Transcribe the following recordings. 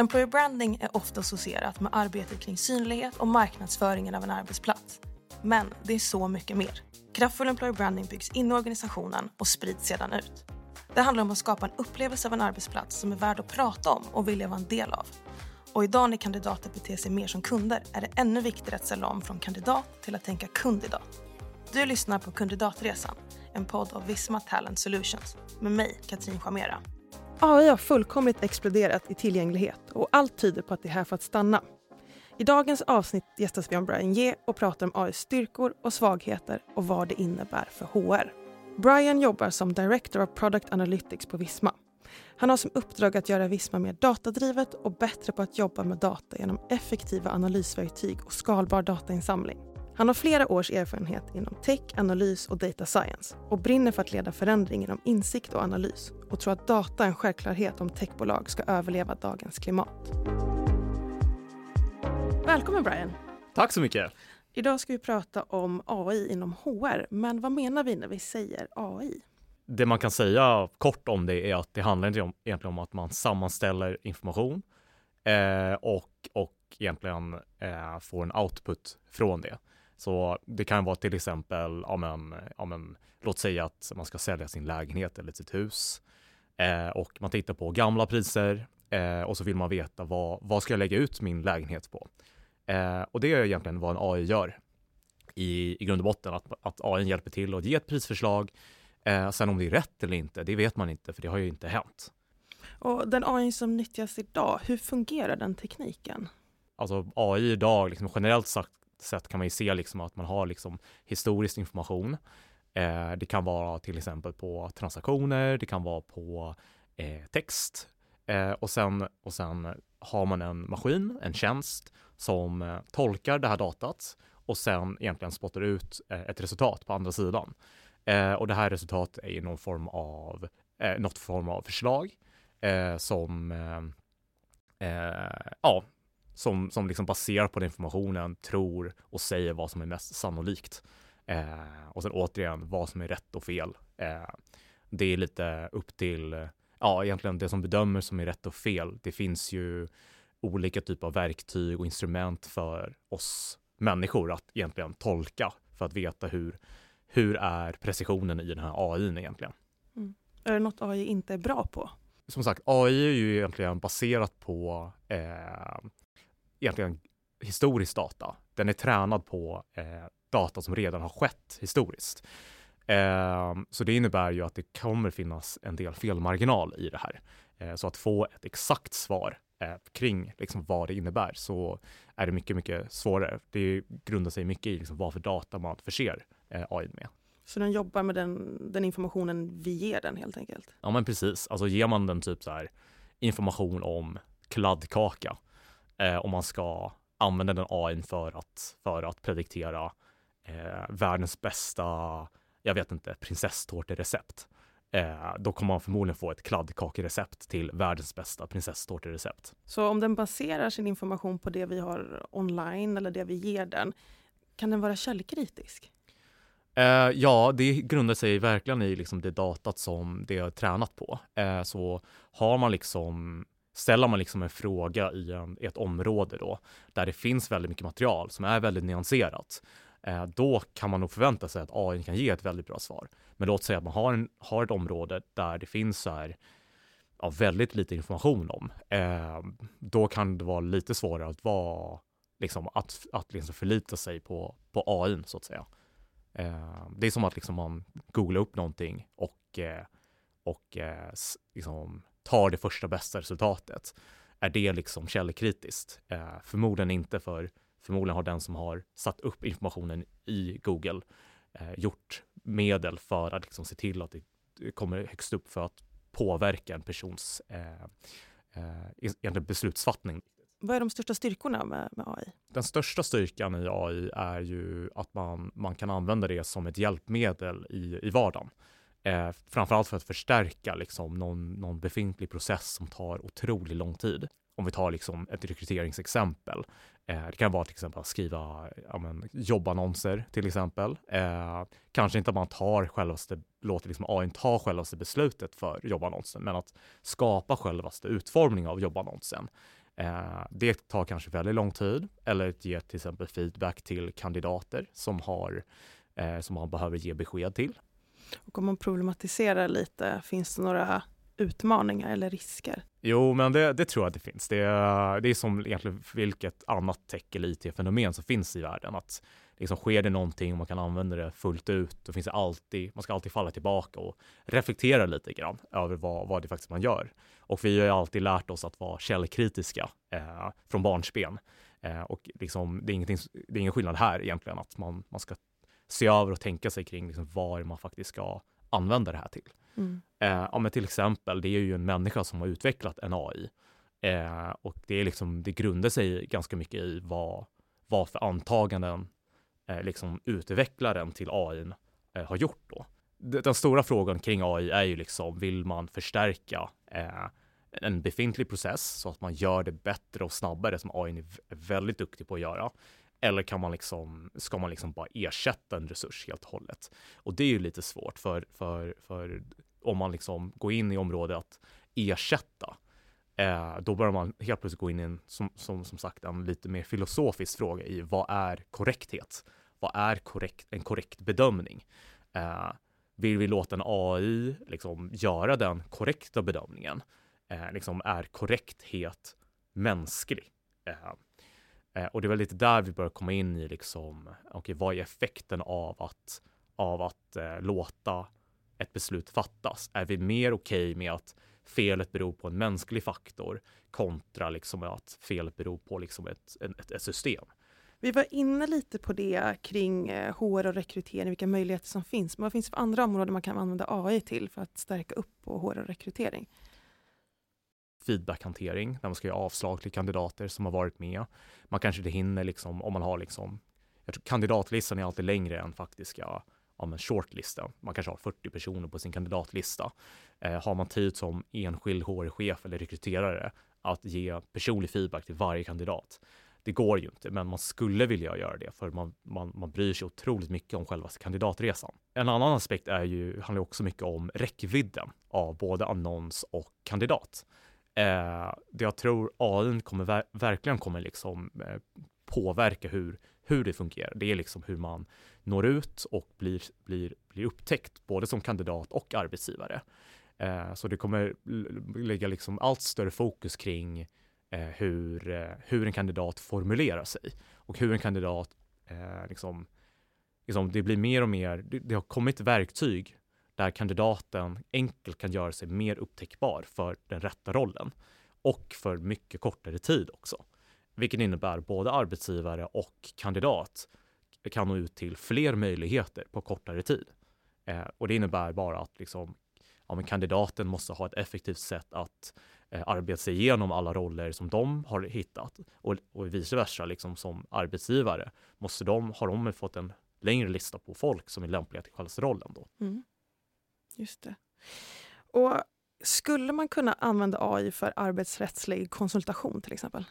Employer branding är ofta associerat med arbetet kring synlighet och marknadsföringen av en arbetsplats. Men det är så mycket mer. Kraftfull employer branding byggs in i organisationen och sprids sedan ut. Det handlar om att skapa en upplevelse av en arbetsplats som är värd att prata om och vilja vara en del av. Och idag när kandidater beter sig mer som kunder är det ännu viktigare att ställa om från kandidat till att tänka kundidat. Du lyssnar på Kandidatresan, en podd av Visma Talent Solutions med mig, Katrin Chamera. AI har fullkomligt exploderat i tillgänglighet och allt tyder på att det är här för att stanna. I dagens avsnitt gästas vi av Brian Ye och pratar om AIs styrkor och svagheter och vad det innebär för HR. Brian jobbar som Director of Product Analytics på Visma. Han har som uppdrag att göra Visma mer datadrivet och bättre på att jobba med data genom effektiva analysverktyg och skalbar datainsamling. Han har flera års erfarenhet inom tech, analys och data science och brinner för att leda förändring inom insikt och analys och tror att data är en självklarhet om techbolag ska överleva dagens klimat. Välkommen Brian! Tack så mycket! Idag ska vi prata om AI inom HR, men vad menar vi när vi säger AI? Det man kan säga kort om det är att det handlar inte om, egentligen om att man sammanställer information eh, och, och egentligen eh, får en output från det. Så det kan vara till exempel, ja men, ja men, låt säga att man ska sälja sin lägenhet eller sitt hus eh, och man tittar på gamla priser eh, och så vill man veta vad, vad ska jag lägga ut min lägenhet på? Eh, och det är egentligen vad en AI gör i, i grund och botten, att, att AI hjälper till att ge ett prisförslag. Eh, sen om det är rätt eller inte, det vet man inte, för det har ju inte hänt. Och den AI som nyttjas idag, hur fungerar den tekniken? Alltså AI idag, liksom generellt sagt, sätt kan man ju se liksom att man har liksom historisk information. Eh, det kan vara till exempel på transaktioner, det kan vara på eh, text eh, och, sen, och sen har man en maskin, en tjänst som eh, tolkar det här datat och sen egentligen spottar ut eh, ett resultat på andra sidan. Eh, och det här resultatet är ju någon form av, något form av förslag som, ja, som, som liksom baserat på den informationen tror och säger vad som är mest sannolikt. och sen återigen vad som är rätt och fel. det är lite upp till, ja, egentligen det som bedömer som är rätt och fel. Det finns ju olika typer av verktyg och instrument för oss människor att egentligen tolka för att veta hur, hur är precisionen i den här AI egentligen. Mm. Är det något AI inte är bra på? Som sagt, AI är ju egentligen baserat på eh, egentligen historisk data. Den är tränad på eh, data som redan har skett historiskt. Eh, så det innebär ju att det kommer finnas en del felmarginal i det här. Eh, så att få ett exakt svar eh, kring liksom, vad det innebär så är det mycket, mycket svårare. Det grundar sig mycket i liksom, vad för data man förser eh, AI med. Så den jobbar med den, den, informationen vi ger den helt enkelt? Ja, men precis. Alltså ger man den typ så här information om kladdkaka eh, om man ska använda den AI för att, för att prediktera eh, världens bästa, jag vet inte, prinsesstårterecept eh, då kommer man förmodligen få ett kladdkakerecept till världens bästa prinsesstårterecept. Så om den baserar sin information på det vi har online eller det vi ger den, kan den vara källkritisk? Eh, ja, det grundar sig verkligen i liksom det datat som det är tränat på. Eh, så har man liksom ställer man liksom en fråga i, en, i ett område då, där det finns väldigt mycket material som är väldigt nyanserat, eh, då kan man nog förvänta sig att AI kan ge ett väldigt bra svar. Men låt säga att man har, en, har ett område där det finns så här, ja, väldigt lite information om. Eh, då kan det vara lite svårare att vara, liksom, att, att liksom förlita sig på, på AI så att säga. Eh, det är som att liksom man googlar upp någonting och, eh, och eh, liksom tar det första bästa resultatet. Är det liksom källkritiskt? Eh, förmodligen inte, för förmodligen har den som har satt upp informationen i Google eh, gjort medel för att liksom se till att det kommer högst upp för att påverka en persons eh, eh, beslutsfattning. Vad är de största styrkorna med, med, AI? Den största styrkan i AI är ju att man, man kan använda det som ett hjälpmedel i, i vardagen. Eh, framförallt för att förstärka liksom, någon, någon befintlig process som tar otroligt lång tid. Om vi tar liksom, ett rekryteringsexempel Eh, det kan vara till exempel att skriva ja, men, jobbannonser till exempel. Eh, kanske inte att man tar självaste, låter liksom AI ta självaste beslutet för jobbannonsen, men att skapa självaste utformning av jobbannonsen. Eh, det tar kanske väldigt lång tid eller att ge till exempel feedback till kandidater som, har, eh, som man behöver ge besked till. Och om man problematiserar lite, finns det några utmaningar eller risker? Jo, men det, det tror jag att det finns. Det, det är som egentligen vilket annat tech eller IT-fenomen som finns i världen. Att liksom sker det någonting och man kan använda det fullt ut, då finns det alltid, man ska alltid falla tillbaka och reflektera lite grann över vad, vad det faktiskt man gör. Och vi har ju alltid lärt oss att vara källkritiska eh, från barnsben. Eh, och liksom, det, är det är ingen skillnad här egentligen, att man, man ska se över och tänka sig kring liksom vad man faktiskt ska använda det här till. Mm. Eh, ja, men till exempel, det är ju en människa som har utvecklat en AI. Eh, och det, är liksom, det grundar sig ganska mycket i vad, vad för antaganden eh, liksom utvecklaren till AI eh, har gjort. Då. Den stora frågan kring AI är ju liksom, vill man förstärka eh, en befintlig process så att man gör det bättre och snabbare som AI är väldigt duktig på att göra? Eller kan man liksom, ska man liksom bara ersätta en resurs helt och hållet? Och det är ju lite svårt för, för, för om man liksom går in i området att ersätta, eh, då börjar man helt plötsligt gå in i en, som, som, som sagt, en lite mer filosofisk fråga i vad är korrekthet? Vad är korrekt, en korrekt bedömning? Eh, vill vi låta en AI liksom göra den korrekta bedömningen? Eh, liksom är korrekthet mänsklig? Eh, Eh, och det är väl lite där vi börjar komma in i liksom, okay, vad är effekten av att, av att eh, låta ett beslut fattas? Är vi mer okej okay med att felet beror på en mänsklig faktor kontra liksom att felet beror på liksom ett, ett, ett system? Vi var inne lite på det kring eh, HR och rekrytering, vilka möjligheter som finns. Men vad finns det för andra områden man kan använda AI till för att stärka upp på HR och rekrytering? Feedbackhantering, där man ska ge avslag till kandidater som har varit med. Man kanske inte hinner, liksom, om man har liksom, jag tror kandidatlistan är alltid längre än faktiska ja, men shortlisten. Man kanske har 40 personer på sin kandidatlista. Eh, har man tid som enskild HR-chef eller rekryterare att ge personlig feedback till varje kandidat, det går ju inte, men man skulle vilja göra det för man, man, man bryr sig otroligt mycket om själva kandidatresan. En annan aspekt är ju, handlar också mycket om räckvidden av både annons och kandidat. Eh, det jag tror AI kommer ver verkligen kommer liksom eh, påverka hur, hur det fungerar. Det är liksom hur man når ut och blir, blir, blir upptäckt både som kandidat och arbetsgivare. Eh, så det kommer lägga liksom allt större fokus kring eh, hur, eh, hur en kandidat formulerar sig och hur en kandidat eh, liksom, liksom, det blir mer och mer, det, det, har kommit verktyg där kandidaten enkelt kan göra sig mer upptäckbar för den rätta rollen och för mycket kortare tid också. Vilket innebär både arbetsgivare och kandidat kan nå ut till fler möjligheter på kortare tid. Eh, och det innebär bara att liksom, ja, kandidaten måste ha ett effektivt sätt att eh, arbeta sig igenom alla roller som de har hittat och, och vice versa, liksom som arbetsgivare måste de, har de fått en längre lista på folk som är lämpliga till själva rollen. Då. Mm. Just det. Och skulle man kunna använda AI för arbetsrättslig konsultation till exempel?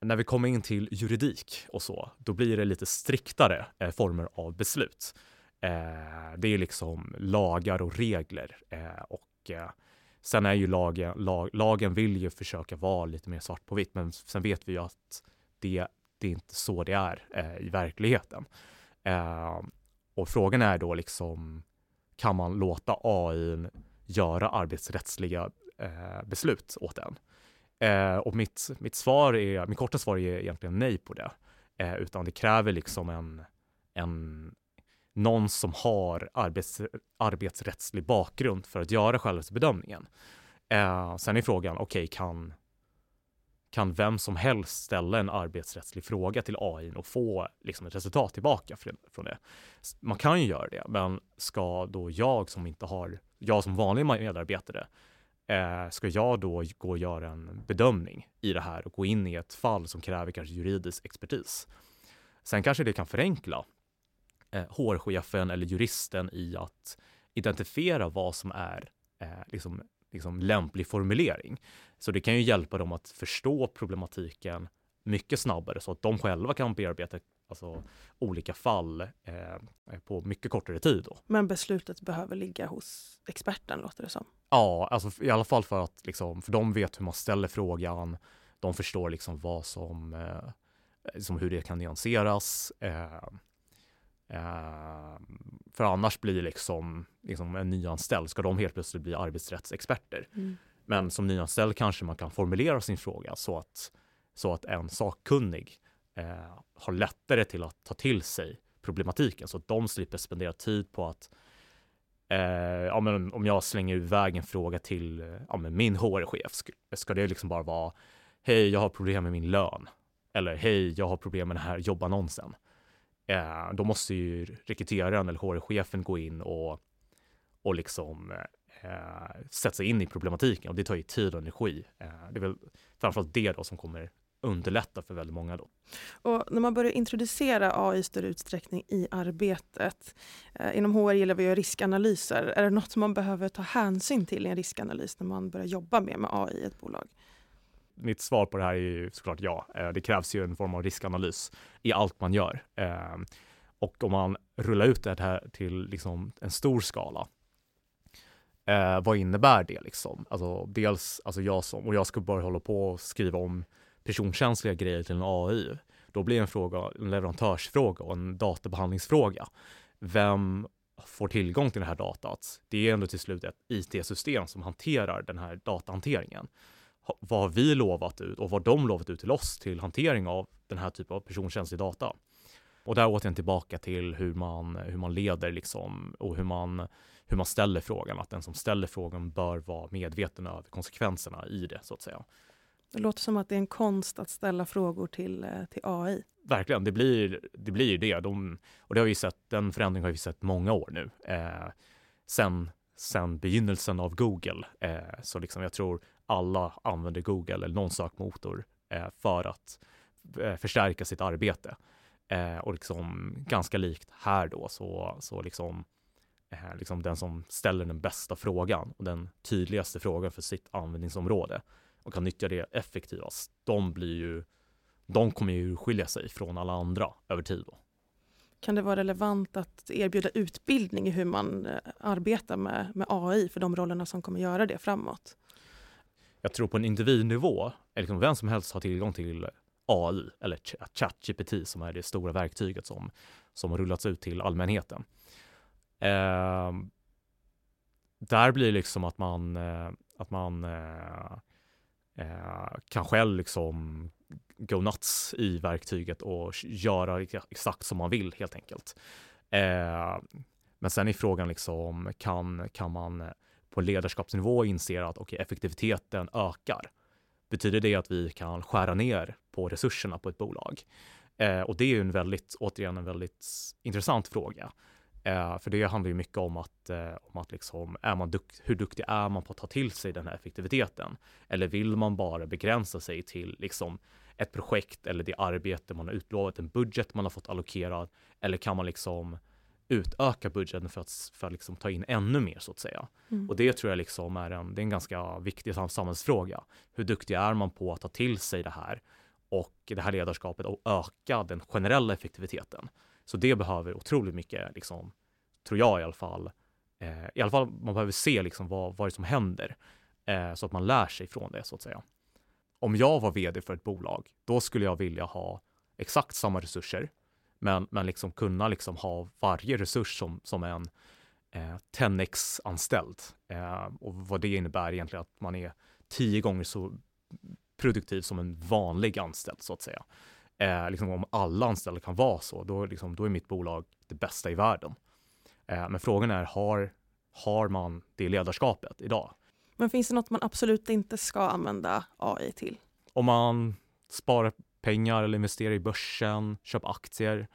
När vi kommer in till juridik och så, då blir det lite striktare eh, former av beslut. Eh, det är liksom lagar och regler eh, och eh, sen är ju lagen, lag, lagen vill ju försöka vara lite mer svart på vitt, men sen vet vi ju att det, det är inte så det är eh, i verkligheten. Eh, och frågan är då liksom, kan man låta AI göra arbetsrättsliga eh, beslut åt en? Eh, och mitt, mitt svar är, mitt korta svar är egentligen nej på det. Eh, utan det kräver liksom en, en, någon som har arbets, arbetsrättslig bakgrund för att göra självbedömningen. Eh, sen är frågan, okej, okay, kan, kan vem som helst ställa en arbetsrättslig fråga till AI och få liksom, ett resultat tillbaka från det? Man kan ju göra det, men ska då jag som inte har, jag som vanlig medarbetare, eh, ska jag då gå och göra en bedömning i det här och gå in i ett fall som kräver kanske juridisk expertis. Sen kanske det kan förenkla eh, HR-chefen eller juristen i att identifiera vad som är eh, liksom, liksom lämplig formulering. Så det kan ju hjälpa dem att förstå problematiken mycket snabbare så att de själva kan bearbeta alltså, olika fall eh, på mycket kortare tid. Då. Men beslutet behöver ligga hos experten låter det som? Ja, alltså i alla fall för att liksom, för de vet hur man ställer frågan. De förstår liksom vad som, eh, liksom hur det kan nyanseras. Eh, eh, för annars blir liksom, liksom en nyanställd, ska de helt plötsligt bli arbetsrättsexperter? Mm. Men som nyanställd kanske man kan formulera sin fråga så att, så att en sakkunnig eh, har lättare till att ta till sig problematiken så att de slipper spendera tid på att eh, ja, men om jag slänger iväg en fråga till ja, men min HR-chef, ska, ska det liksom bara vara hej, jag har problem med min lön eller hej, jag har problem med den här jobbannonsen. Eh, då måste ju rekryteraren eller HR-chefen gå in och, och liksom eh, sätta sig in i problematiken och det tar ju tid och energi. Eh, det är väl framförallt det då som kommer underlätta för väldigt många. Då. Och när man börjar introducera AI i större utsträckning i arbetet, eh, inom HR gillar vi att göra riskanalyser. Är det något som man behöver ta hänsyn till i en riskanalys när man börjar jobba mer med AI i ett bolag? Mitt svar på det här är ju såklart ja. Eh, det krävs ju en form av riskanalys i allt man gör. Eh, och om man rullar ut det här till liksom en stor skala, eh, vad innebär det liksom? Alltså dels, alltså jag som, och jag ska börja hålla på och skriva om personkänsliga grejer till en AI, då blir en fråga en leverantörsfråga och en databehandlingsfråga. Vem får tillgång till det här datat? Det är ändå till slut ett IT-system som hanterar den här datahanteringen. Vad har vi lovat ut och vad de lovat ut till oss till hantering av den här typen av personkänslig data? Och där återigen tillbaka till hur man, hur man leder liksom och hur man, hur man ställer frågan. Att den som ställer frågan bör vara medveten över konsekvenserna i det så att säga. Det låter som att det är en konst att ställa frågor till, eh, till AI. Verkligen, det blir, det blir det. De, och det har vi sett, den förändringen har vi sett många år nu. Eh, sen, sen begynnelsen av Google. Eh, så liksom jag tror alla använder Google eller någon sökmotor eh, för att eh, förstärka sitt arbete. Eh, och liksom ganska likt här då så, så liksom, eh, liksom den som ställer den bästa frågan och den tydligaste frågan för sitt användningsområde och kan nyttja det effektivast, de blir ju, de kommer ju skilja sig från alla andra över tid. Då. Kan det vara relevant att erbjuda utbildning i hur man eh, arbetar med, med AI för de rollerna som kommer göra det framåt? Jag tror på en individnivå, liksom vem som helst har tillgång till AI eller ChatGPT som är det stora verktyget som, som har rullats ut till allmänheten. Eh, där blir det liksom att man, eh, att man eh, eh, kan själv liksom go nuts i verktyget och göra exakt som man vill helt enkelt. Eh, men sen är frågan liksom, kan, kan man eh, på ledarskapsnivå inser att okay, effektiviteten ökar? Betyder det att vi kan skära ner på resurserna på ett bolag? Eh, och det är ju en väldigt, återigen en väldigt intressant fråga. Eh, för det handlar ju mycket om att, eh, om att liksom, är man dukt, hur duktig är man på att ta till sig den här effektiviteten? Eller vill man bara begränsa sig till liksom, ett projekt eller det arbete man har utlovat, en budget man har fått allokerad? Eller kan man liksom utöka budgeten för att, för att liksom ta in ännu mer så att säga? Mm. Och det tror jag liksom är en, det är en ganska viktig samhällsfråga. Hur duktig är man på att ta till sig det här och det här ledarskapet och öka den generella effektiviteten? Så det behöver otroligt mycket, liksom, tror jag i alla fall, eh, i alla fall man behöver se liksom vad, vad det är som händer eh, så att man lär sig från det så att säga. Om jag var vd för ett bolag, då skulle jag vilja ha exakt samma resurser, men, men liksom kunna liksom ha varje resurs som, som en eh, 10x-anställd. Eh, och vad det innebär egentligen att man är tio gånger så produktiv som en vanlig anställd så att säga. Eh, liksom om alla anställda kan vara så, då, liksom, då är mitt bolag det bästa i världen. Eh, men frågan är, har, har man det ledarskapet idag? Men finns det något man absolut inte ska använda AI till? Om man sparar pengar eller investera i börsen, köpa aktier.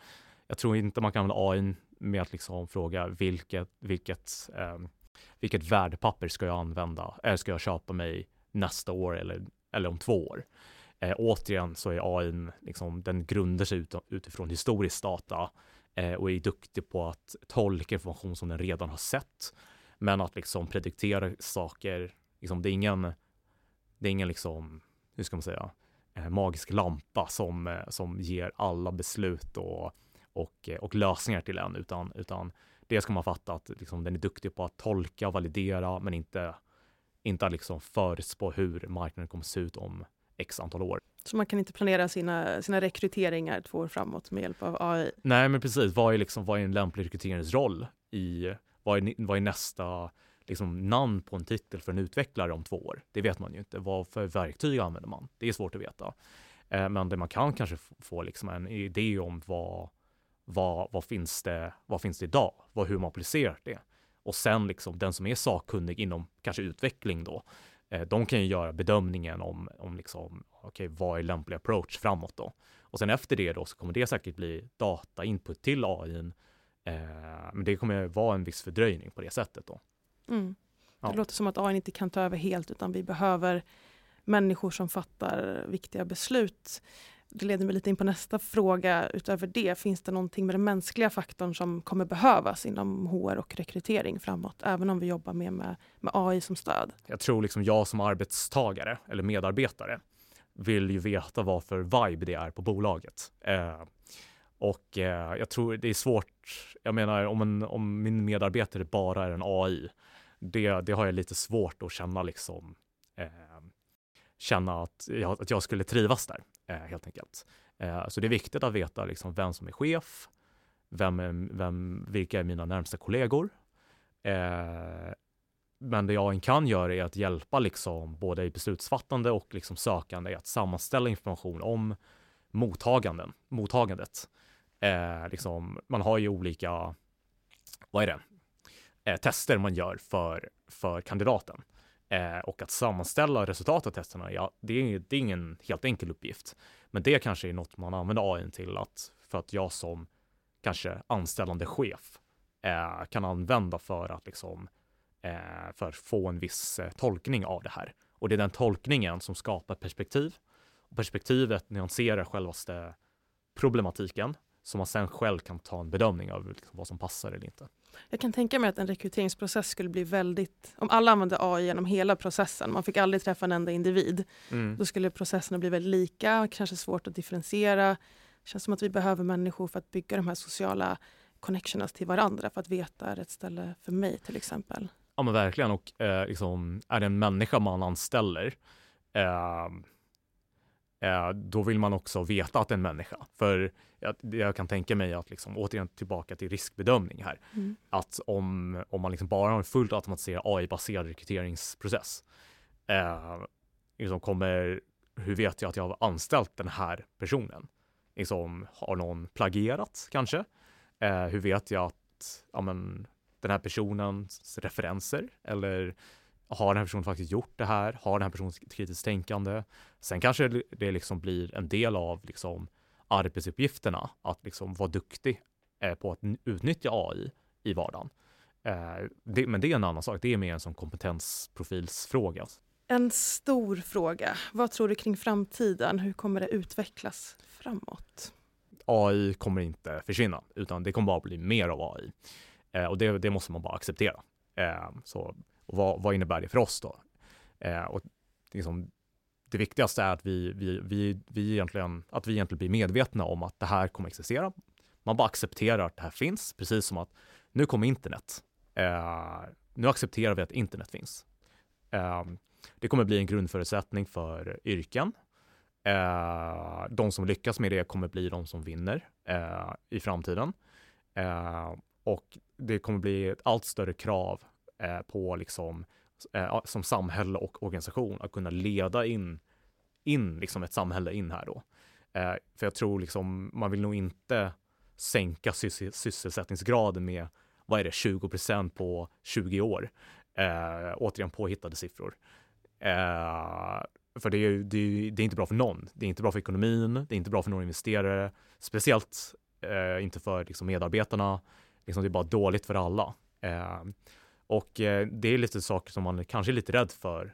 Jag tror inte man kan använda AI med att liksom fråga vilket, vilket, eh, vilket värdepapper ska jag använda? Eller ska jag köpa mig nästa år eller, eller om två år? Eh, återigen så är AI, liksom, den grundar sig ut, utifrån historisk data eh, och är duktig på att tolka information som den redan har sett. Men att liksom prediktera saker, liksom, det är ingen, det är ingen liksom, hur ska man säga, magisk lampa som, eh, som ger alla beslut och, och, och lösningar till en, utan, utan det ska man fatta att liksom, den är duktig på att tolka och validera, men inte, inte att liksom förutspå hur marknaden kommer se ut om x antal år. Så man kan inte planera sina, sina rekryteringar två år framåt med hjälp av AI? Nej, men precis. Vad är, liksom, vad är en lämplig rekryteringsroll? I, vad, är, vad är nästa liksom, namn på en titel för en utvecklare om två år? Det vet man ju inte. Vad för verktyg använder man? Det är svårt att veta. Eh, men det man kan kanske få liksom en idé om vad, vad, vad, finns det, vad finns det idag? Vad, hur man applicerar det? Och sen liksom den som är sakkunnig inom kanske utveckling då, eh, de kan ju göra bedömningen om, om liksom, okay, vad är lämplig approach framåt då? Och sen efter det då så kommer det säkert bli data input till AI. Eh, men det kommer vara en viss fördröjning på det sättet då. Mm. Det ja. låter som att AI inte kan ta över helt utan vi behöver människor som fattar viktiga beslut. Det leder mig lite in på nästa fråga. Utöver det, finns det någonting med den mänskliga faktorn som kommer behövas inom HR och rekrytering framåt, även om vi jobbar mer med, med AI som stöd? Jag tror liksom jag som arbetstagare eller medarbetare vill ju veta vad för vibe det är på bolaget. Eh, och eh, jag tror det är svårt. Jag menar om, en, om min medarbetare bara är en AI, det, det har jag lite svårt att känna liksom eh, känna att jag, att jag skulle trivas där eh, helt enkelt. Eh, så det är viktigt att veta liksom, vem som är chef, vem, vem, vilka är mina närmsta kollegor. Eh, men det jag kan göra är att hjälpa liksom, både i beslutsfattande och liksom, sökande att sammanställa information om mottaganden, mottagandet. Eh, liksom, man har ju olika, vad är det, eh, tester man gör för, för kandidaten. Eh, och att sammanställa resultat av testerna, ja, det är, det är ingen helt enkel uppgift. Men det kanske är något man använder AI till att, för att jag som kanske anställande chef eh, kan använda för att liksom, eh, för att få en viss eh, tolkning av det här. Och det är den tolkningen som skapar perspektiv. Och perspektivet nyanserar självaste problematiken som man sen själv kan ta en bedömning av liksom vad som passar eller inte. Jag kan tänka mig att en rekryteringsprocess skulle bli väldigt, om alla använde AI genom hela processen, man fick aldrig träffa en enda individ, mm. då skulle processerna bli väldigt lika, kanske svårt att differentiera. Det känns som att vi behöver människor för att bygga de här sociala connectionerna till varandra, för att veta rätt ställe för mig till exempel. Ja men verkligen, och eh, liksom, är det en människa man anställer eh, eh, då vill man också veta att det är en människa. För jag, jag kan tänka mig att, liksom, återigen tillbaka till riskbedömning här, mm. att om, om man liksom bara har en fullt automatiserad AI-baserad rekryteringsprocess, eh, liksom kommer, hur vet jag att jag har anställt den här personen? Liksom, har någon plagierat kanske? Eh, hur vet jag att ja, men, den här personens referenser eller har den här personen faktiskt gjort det här? Har den här personen kritiskt tänkande? Sen kanske det liksom blir en del av liksom arbetsuppgifterna att liksom vara duktig eh, på att utnyttja AI i vardagen. Eh, det, men det är en annan sak. Det är mer en sån kompetensprofilsfråga. En stor fråga. Vad tror du kring framtiden? Hur kommer det utvecklas framåt? AI kommer inte försvinna, utan det kommer bara bli mer av AI. Eh, och det, det, måste man bara acceptera. Eh, så och vad, vad innebär det för oss då? Eh, och liksom, det viktigaste är att vi, vi, vi, vi egentligen, att vi egentligen blir medvetna om att det här kommer existera. Man bara accepterar att det här finns, precis som att nu kommer internet. Eh, nu accepterar vi att internet finns. Eh, det kommer bli en grundförutsättning för yrken. Eh, de som lyckas med det kommer bli de som vinner eh, i framtiden. Eh, och det kommer bli ett allt större krav eh, på liksom, eh, som samhälle och organisation att kunna leda in, in liksom ett samhälle in här då. Eh, för jag tror liksom, man vill nog inte sänka sys sysselsättningsgraden med, vad är det, 20 procent på 20 år. Eh, återigen påhittade siffror. Eh, för det är, det, det är inte bra för någon. Det är inte bra för ekonomin, det är inte bra för några investerare, speciellt eh, inte för liksom, medarbetarna. Liksom, det är bara dåligt för alla. Eh, och eh, det är lite saker som man kanske är lite rädd för.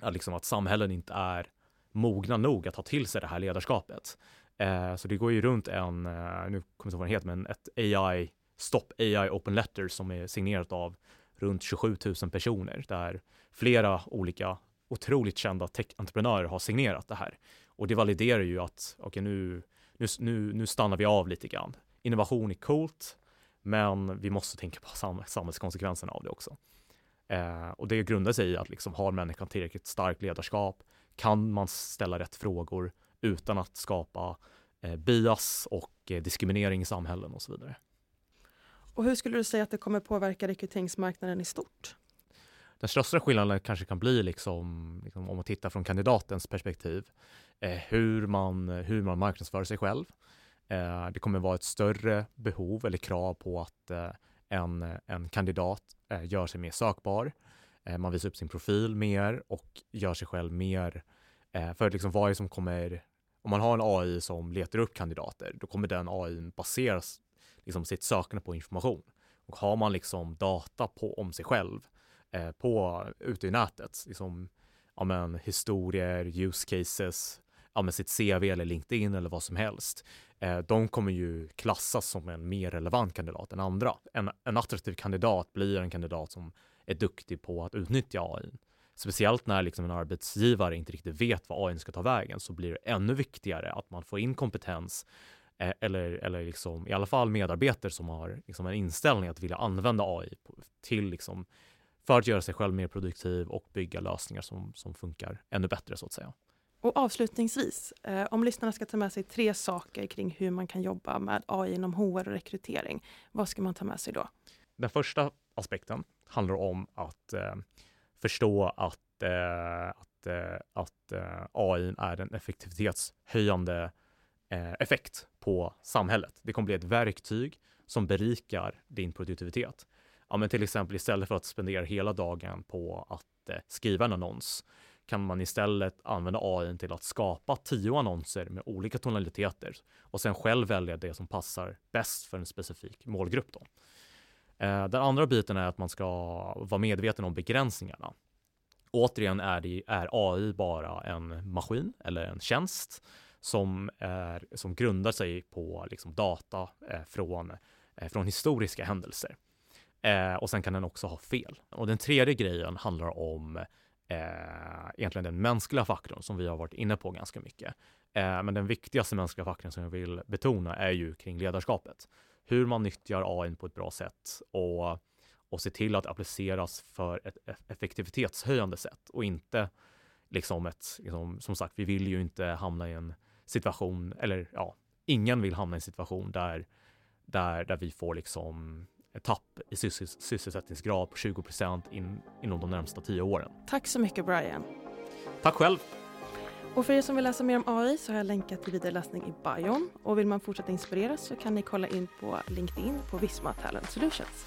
Att, liksom att samhällen inte är mogna nog att ta till sig det här ledarskapet. Eh, så det går ju runt en, eh, nu kommer jag inte ihåg vad den heter, men ett AI, Stop AI Open Letter som är signerat av runt 27 000 personer där flera olika otroligt kända tech-entreprenörer har signerat det här. Och det validerar ju att okej, okay, nu, nu, nu, nu stannar vi av lite grann. Innovation är coolt, men vi måste tänka på sam samhällskonsekvenserna av det också. Eh, och det grundar sig i att liksom, har människan tillräckligt starkt ledarskap? Kan man ställa rätt frågor utan att skapa eh, bias och eh, diskriminering i samhällen och så vidare? Och hur skulle du säga att det kommer påverka rekryteringsmarknaden i stort? Den största skillnaden kanske kan bli, liksom, liksom om man tittar från kandidatens perspektiv, eh, hur, man, hur man marknadsför sig själv. Eh, det kommer vara ett större behov eller krav på att eh, en, en kandidat eh, gör sig mer sökbar. Eh, man visar upp sin profil mer och gör sig själv mer, eh, för liksom vad är det som kommer, om man har en AI som letar upp kandidater, då kommer den AI baseras liksom sitt sökande på information. Och har man liksom data på, om sig själv eh, på, ute i nätet, liksom, ja, men, historier, use cases, ja, men sitt CV eller LinkedIn eller vad som helst, Eh, de kommer ju klassas som en mer relevant kandidat än andra. En, en attraktiv kandidat blir en kandidat som är duktig på att utnyttja AI. Speciellt när liksom en arbetsgivare inte riktigt vet vad AI ska ta vägen så blir det ännu viktigare att man får in kompetens eh, eller, eller liksom, i alla fall medarbetare som har liksom en inställning att vilja använda AI till liksom, för att göra sig själv mer produktiv och bygga lösningar som, som funkar ännu bättre så att säga. Och avslutningsvis, eh, om lyssnarna ska ta med sig tre saker kring hur man kan jobba med AI inom HR och rekrytering, vad ska man ta med sig då? Den första aspekten handlar om att eh, förstå att, eh, att, eh, att eh, AI är en effektivitetshöjande eh, effekt på samhället. Det kommer bli ett verktyg som berikar din produktivitet. Ja, men till exempel istället för att spendera hela dagen på att eh, skriva en annons kan man istället använda AI till att skapa tio annonser med olika tonaliteter och sen själv välja det som passar bäst för en specifik målgrupp. Då. Eh, den andra biten är att man ska vara medveten om begränsningarna. Återigen är, det, är AI bara en maskin eller en tjänst som, är, som grundar sig på liksom data eh, från, eh, från historiska händelser. Och sen kan den också ha fel. Och den tredje grejen handlar om eh, egentligen den mänskliga faktorn som vi har varit inne på ganska mycket. Eh, men den viktigaste mänskliga faktorn som jag vill betona är ju kring ledarskapet. Hur man nyttjar AI på ett bra sätt och, och se till att appliceras för ett e-, effektivitetshöjande sätt och inte liksom ett, liksom, som sagt, vi vill ju inte hamna i en situation, eller ja, ingen vill hamna i en situation där, där, där vi får liksom tapp i sysselsättningsgrad på 20 procent in, inom de närmsta tio åren. Tack så mycket Brian. Tack själv. Och för er som vill läsa mer om AI så har jag länkat till vidareläsning i bion. Och vill man fortsätta inspireras så kan ni kolla in på LinkedIn på Visma Talent Solutions.